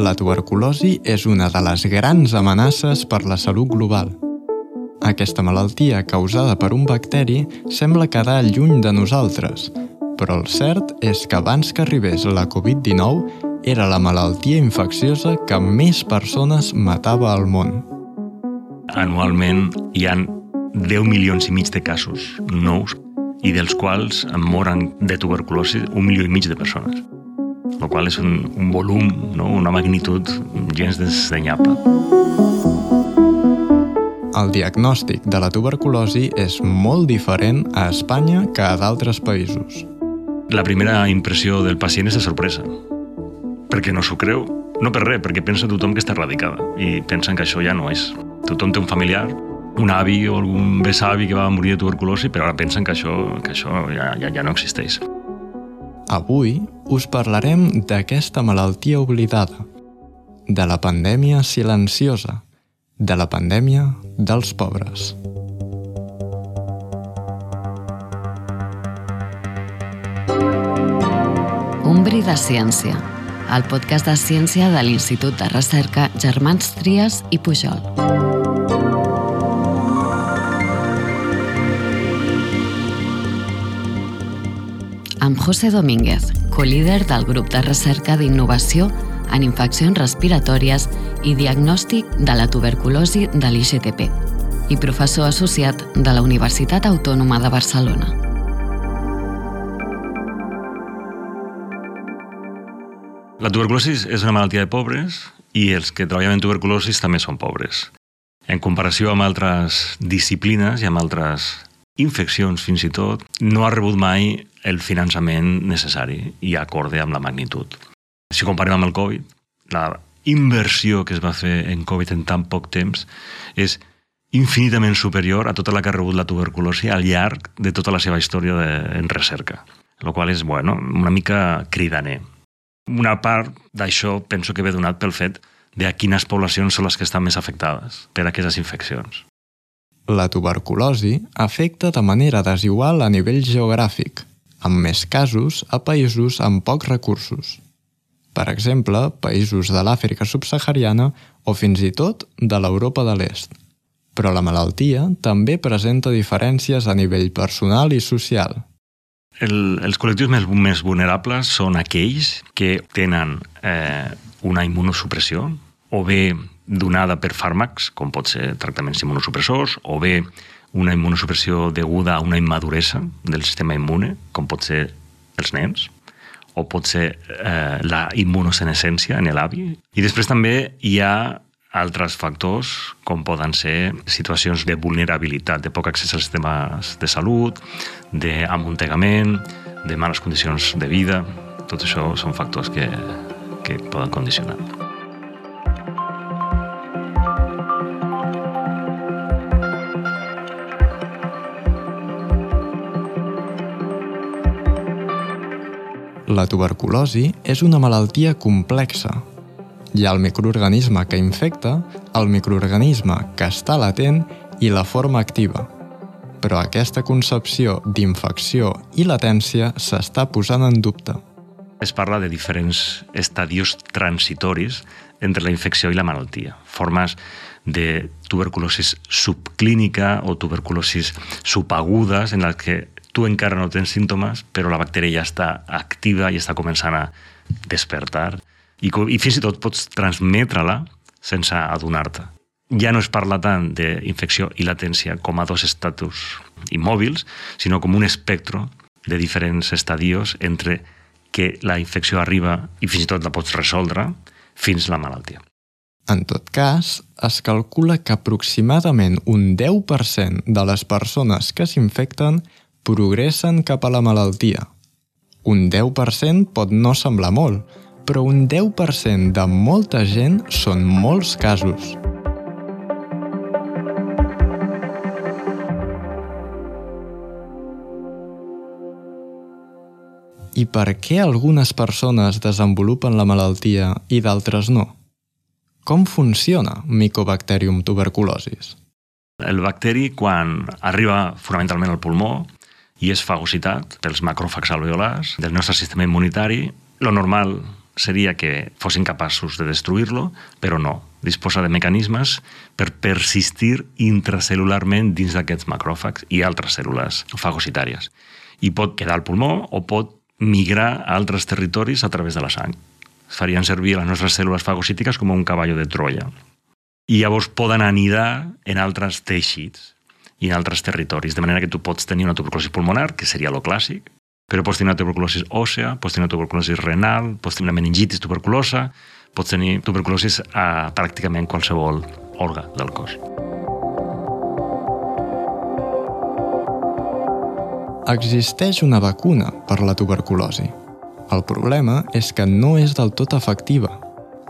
La tuberculosi és una de les grans amenaces per la salut global. Aquesta malaltia causada per un bacteri sembla quedar lluny de nosaltres, però el cert és que abans que arribés la Covid-19 era la malaltia infecciosa que més persones matava al món. Anualment hi han 10 milions i mig de casos nous i dels quals en moren de tuberculosi un milió i mig de persones el qual és un, un volum, no? una magnitud gens desdenyable. El diagnòstic de la tuberculosi és molt diferent a Espanya que a d'altres països. La primera impressió del pacient és de sorpresa, perquè no s'ho creu. No per res, perquè pensa tothom que està erradicada i pensen que això ja no és. Tothom té un familiar, un avi o algun besavi que va morir de tuberculosi, però ara pensen que això, que això ja, ja, ja no existeix. Avui us parlarem d'aquesta malaltia oblidada, de la pandèmia silenciosa, de la pandèmia dels pobres. Un bri de ciència, el podcast de ciència de l'Institut de Recerca Germans Trias i Pujol. Amb José Domínguez, co-líder del grup de recerca d'innovació en infeccions respiratòries i diagnòstic de la tuberculosi de l'IGTP i professor associat de la Universitat Autònoma de Barcelona. La tuberculosi és una malaltia de pobres i els que treballen en tuberculosi també són pobres. En comparació amb altres disciplines i amb altres infeccions fins i tot, no ha rebut mai el finançament necessari i acorde amb la magnitud. Si comparem amb el Covid, la inversió que es va fer en Covid en tan poc temps és infinitament superior a tota la que ha rebut la tuberculosi al llarg de tota la seva història de, en recerca. El qual és, bueno, una mica cridaner. Una part d'això penso que ve donat pel fet de a quines poblacions són les que estan més afectades per aquestes infeccions. La tuberculosi afecta de manera desigual a nivell geogràfic, amb més casos a països amb pocs recursos. Per exemple, països de l'Àfrica subsahariana o fins i tot de l'Europa de l'Est. Però la malaltia també presenta diferències a nivell personal i social. El, els col·lectius més, més vulnerables són aquells que tenen eh, una immunosupressió o bé donada per fàrmacs, com pot ser tractaments immunosupressors, o bé una immunosupressió deguda a una immaduresa del sistema immune, com pot ser els nens, o pot ser eh, la immunosenescència en l'avi. I després també hi ha altres factors, com poden ser situacions de vulnerabilitat, de poc accés als sistemes de salut, d'amuntegament, de males condicions de vida. Tot això són factors que, que poden condicionar. La tuberculosi és una malaltia complexa. Hi ha el microorganisme que infecta, el microorganisme que està latent i la forma activa. Però aquesta concepció d'infecció i latència s'està posant en dubte. Es parla de diferents estadios transitoris entre la infecció i la malaltia. Formes de tuberculosis subclínica o tuberculosis subagudes en les que tu encara no tens símptomes, però la bactèria ja està activa i està començant a despertar. I, i fins i tot pots transmetre-la sense adonar-te. Ja no es parla tant d'infecció i latència com a dos estatus immòbils, sinó com un espectro de diferents estadios entre que la infecció arriba i fins i tot la pots resoldre fins la malaltia. En tot cas, es calcula que aproximadament un 10% de les persones que s'infecten progressen cap a la malaltia. Un 10% pot no semblar molt, però un 10% de molta gent són molts casos. I per què algunes persones desenvolupen la malaltia i d'altres no? Com funciona Mycobacterium tuberculosis? El bacteri, quan arriba fonamentalment al pulmó, i és fagocitat pels macròfags alveolars del nostre sistema immunitari. Lo normal seria que fossin capaços de destruir-lo, però no. Disposa de mecanismes per persistir intracelularment dins d'aquests macròfags i altres cèl·lules fagocitàries. I pot quedar al pulmó o pot migrar a altres territoris a través de la sang. Farien servir les nostres cèl·lules fagocítiques com un cavall de Troia. I llavors poden anidar en altres teixits i en altres territoris, de manera que tu pots tenir una tuberculosi pulmonar, que seria lo clàssic, però pots tenir una tuberculosi òssea, pots tenir una tuberculosi renal, pots tenir una meningitis tuberculosa, pots tenir tuberculosi a pràcticament qualsevol òrgan del cos. Existeix una vacuna per la tuberculosi. El problema és que no és del tot efectiva.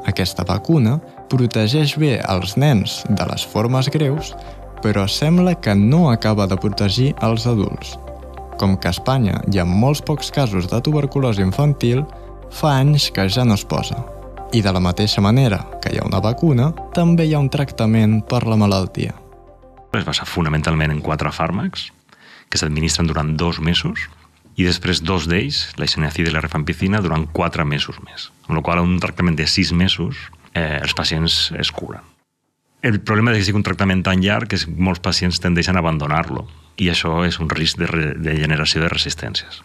Aquesta vacuna protegeix bé els nens de les formes greus, però sembla que no acaba de protegir els adults. Com que a Espanya hi ha molts pocs casos de tuberculosi infantil, fa anys que ja no es posa. I de la mateixa manera que hi ha una vacuna, també hi ha un tractament per la malaltia. Es basa fonamentalment en quatre fàrmacs que s'administren durant dos mesos i després dos d'ells, la isoniazida i la rifampicina, durant quatre mesos més. Amb la qual un tractament de sis mesos eh, els pacients es curen. El problema és que sigui un tractament tan llarg que molts pacients tendeixen a abandonar-lo i això és un risc de, re, de generació de resistències.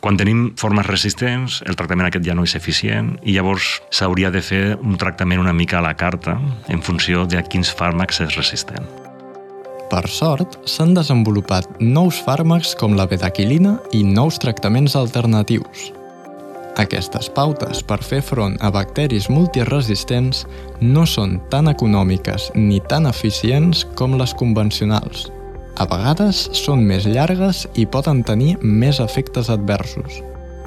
Quan tenim formes resistents, el tractament aquest ja no és eficient i llavors s'hauria de fer un tractament una mica a la carta en funció de quins fàrmacs és resistent. Per sort, s'han desenvolupat nous fàrmacs com la betaquilina i nous tractaments alternatius. Aquestes pautes per fer front a bacteris multiresistents no són tan econòmiques ni tan eficients com les convencionals – a vegades són més llargues i poden tenir més efectes adversos.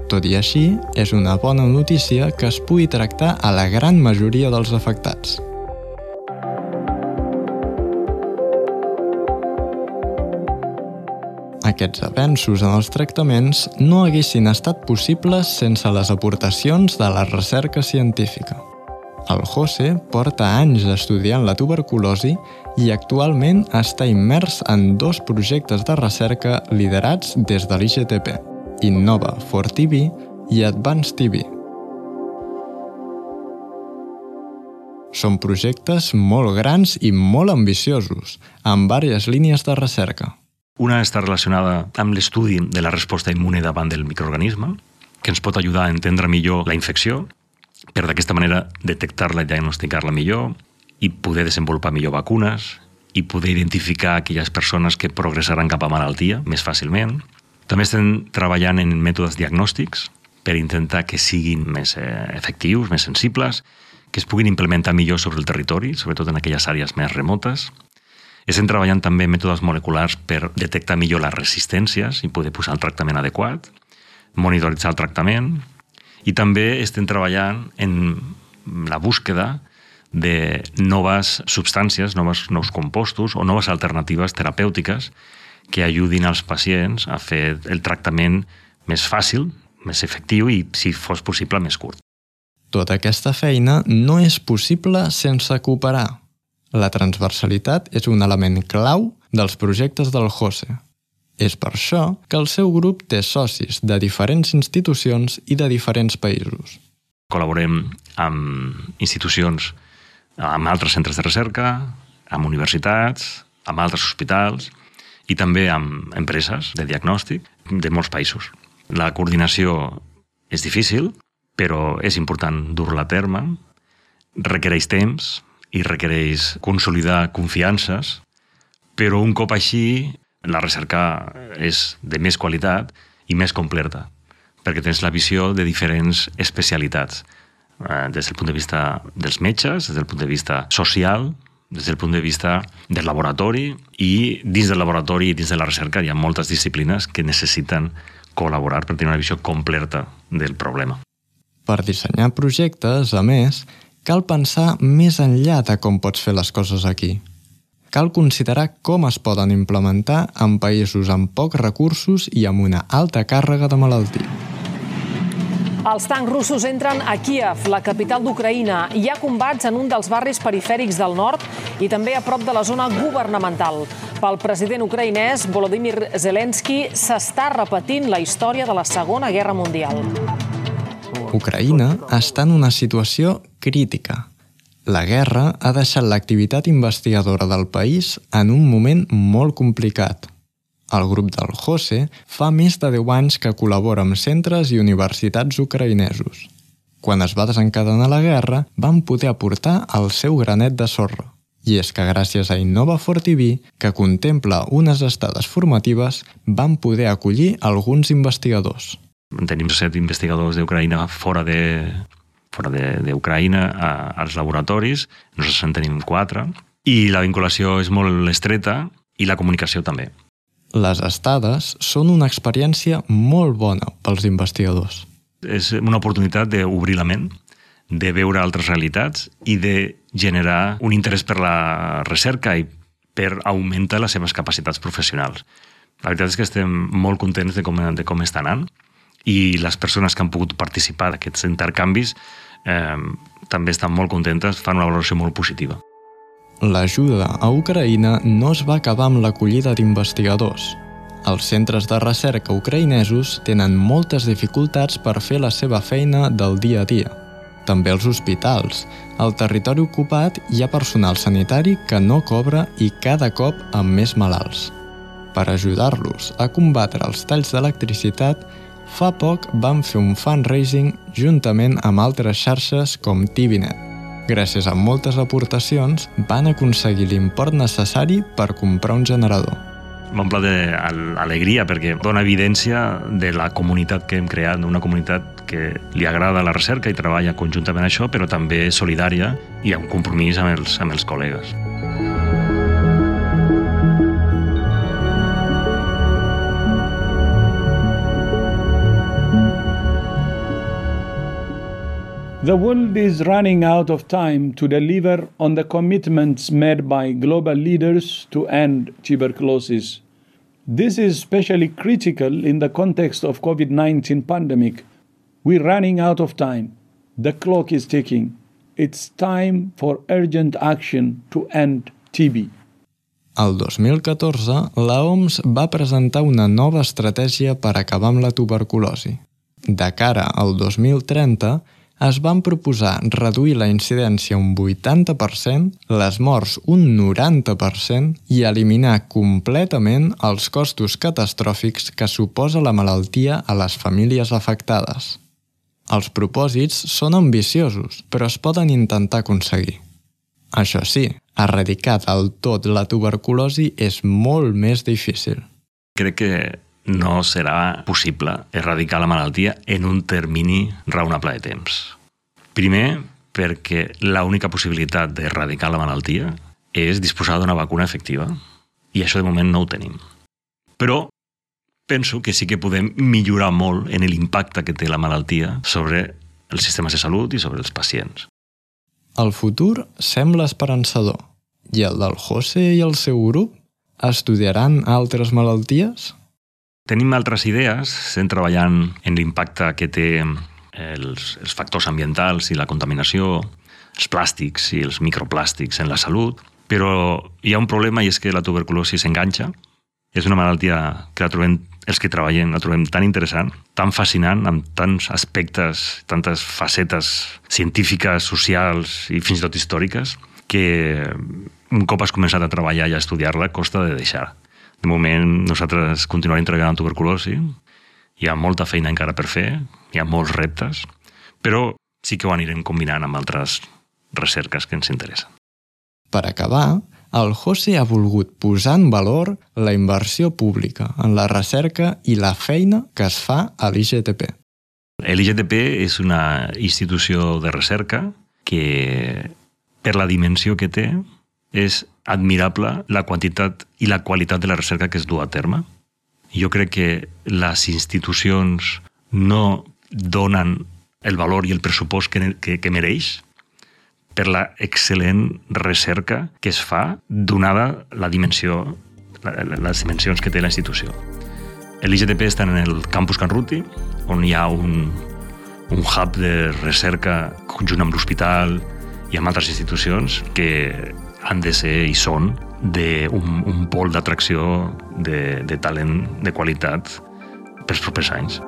Tot i així, és una bona notícia que es pugui tractar a la gran majoria dels afectats. Aquests avenços en els tractaments no haguessin estat possibles sense les aportacions de la recerca científica. El José porta anys estudiant la tuberculosi i actualment està immers en dos projectes de recerca liderats des de l'IGTP, Innova for TV i Advanced TV. Són projectes molt grans i molt ambiciosos, amb diverses línies de recerca. Una està relacionada amb l'estudi de la resposta immune davant del microorganisme, que ens pot ajudar a entendre millor la infecció per d'aquesta manera detectar-la i diagnosticar-la millor i poder desenvolupar millor vacunes i poder identificar aquelles persones que progressaran cap a malaltia més fàcilment. També estem treballant en mètodes diagnòstics per intentar que siguin més eh, efectius, més sensibles, que es puguin implementar millor sobre el territori, sobretot en aquelles àrees més remotes. Estem treballant també mètodes moleculars per detectar millor les resistències i poder posar el tractament adequat, monitoritzar el tractament, i també estem treballant en la búsqueda de noves substàncies, noves, nous compostos o noves alternatives terapèutiques que ajudin als pacients a fer el tractament més fàcil, més efectiu i, si fos possible, més curt. Tota aquesta feina no és possible sense cooperar. La transversalitat és un element clau dels projectes del Jose, és per això que el seu grup té socis de diferents institucions i de diferents països. Col·laborem amb institucions, amb altres centres de recerca, amb universitats, amb altres hospitals i també amb empreses de diagnòstic de molts països. La coordinació és difícil, però és important dur-la a terme, requereix temps i requereix consolidar confiances, però un cop així la recerca és de més qualitat i més completa, perquè tens la visió de diferents especialitats, eh, des del punt de vista dels metges, des del punt de vista social, des del punt de vista del laboratori i dins del laboratori i dins de la recerca hi ha moltes disciplines que necessiten col·laborar per tenir una visió completa del problema. Per dissenyar projectes, a més, cal pensar més enllà de com pots fer les coses aquí – cal considerar com es poden implementar en països amb pocs recursos i amb una alta càrrega de malaltia. Els tancs russos entren a Kiev, la capital d'Ucraïna. Hi ha combats en un dels barris perifèrics del nord i també a prop de la zona governamental. Pel president ucraïnès Volodymyr Zelensky s'està repetint la història de la Segona Guerra Mundial. Ucraïna està en una situació crítica. La guerra ha deixat l'activitat investigadora del país en un moment molt complicat. El grup del Jose fa més de 10 anys que col·labora amb centres i universitats ucraïnesos. Quan es va desencadenar la guerra, van poder aportar el seu granet de sorra. I és que gràcies a Innova for TV, que contempla unes estades formatives, van poder acollir alguns investigadors. Tenim set investigadors d'Ucraïna fora de fora d'Ucraïna als laboratoris, nosaltres en tenim quatre, i la vinculació és molt estreta i la comunicació també. Les estades són una experiència molt bona pels investigadors. És una oportunitat d'obrir la ment, de veure altres realitats i de generar un interès per la recerca i per augmentar les seves capacitats professionals. La veritat és que estem molt contents de com, de com està anant i les persones que han pogut participar d'aquests intercanvis eh, també estan molt contentes, fan una valoració molt positiva. L'ajuda a Ucraïna no es va acabar amb l'acollida d'investigadors. Els centres de recerca ucraïnesos tenen moltes dificultats per fer la seva feina del dia a dia. També els hospitals. Al territori ocupat hi ha personal sanitari que no cobra i cada cop amb més malalts. Per ajudar-los a combatre els talls d'electricitat, Fa poc vam fer un fundraising juntament amb altres xarxes com TVNet. Gràcies a moltes aportacions, van aconseguir l'import necessari per comprar un generador. M'omple d'alegria perquè dona evidència de la comunitat que hem creat, una comunitat que li agrada la recerca i treballa conjuntament això, però també solidària i amb compromís amb els, amb els col·legues. The world is running out of time to deliver on the commitments made by global leaders to end tuberculosis. This is especially critical in the context of COVID-19 pandemic. We're running out of time. The clock is ticking. It's time for urgent action to end TB. El 2014, la OMS va presentar una nova estratègia per acabar amb la tuberculosi. De cara al 2030, es van proposar reduir la incidència un 80%, les morts un 90% i eliminar completament els costos catastròfics que suposa la malaltia a les famílies afectades. Els propòsits són ambiciosos, però es poden intentar aconseguir. Això sí, erradicar del tot la tuberculosi és molt més difícil. Crec que no serà possible erradicar la malaltia en un termini raonable de temps. Primer, perquè l'única possibilitat d'erradicar la malaltia és disposar d'una vacuna efectiva. I això de moment no ho tenim. Però penso que sí que podem millorar molt en l'impacte que té la malaltia sobre els sistemes de salut i sobre els pacients. El futur sembla esperançador. I el del José i el seu grup estudiaran altres malalties? Tenim altres idees, estem treballant en l'impacte que té els, els factors ambientals i la contaminació, els plàstics i els microplàstics en la salut, però hi ha un problema i és que la tuberculosi s'enganxa. És una malaltia que la trobem, els que treballem la trobem tan interessant, tan fascinant, amb tants aspectes, tantes facetes científiques, socials i fins i tot històriques, que un cop has començat a treballar i a estudiar-la costa de deixar. De moment, nosaltres continuarem treballant amb tuberculosi. Hi ha molta feina encara per fer, hi ha molts reptes, però sí que ho anirem combinant amb altres recerques que ens interessen. Per acabar, el José ha volgut posar en valor la inversió pública en la recerca i la feina que es fa a l'IGTP. L'IGTP és una institució de recerca que, per la dimensió que té, és admirable la quantitat i la qualitat de la recerca que es du a terme. Jo crec que les institucions no donen el valor i el pressupost que, que, que mereix per la excel·lent recerca que es fa donada la dimensió, la, les dimensions que té la institució. L'IGTP està en el campus Can Ruti, on hi ha un, un hub de recerca conjunt amb l'hospital i amb altres institucions que han de ser i són d'un un pol d'atracció de, de talent de qualitat pels propers anys.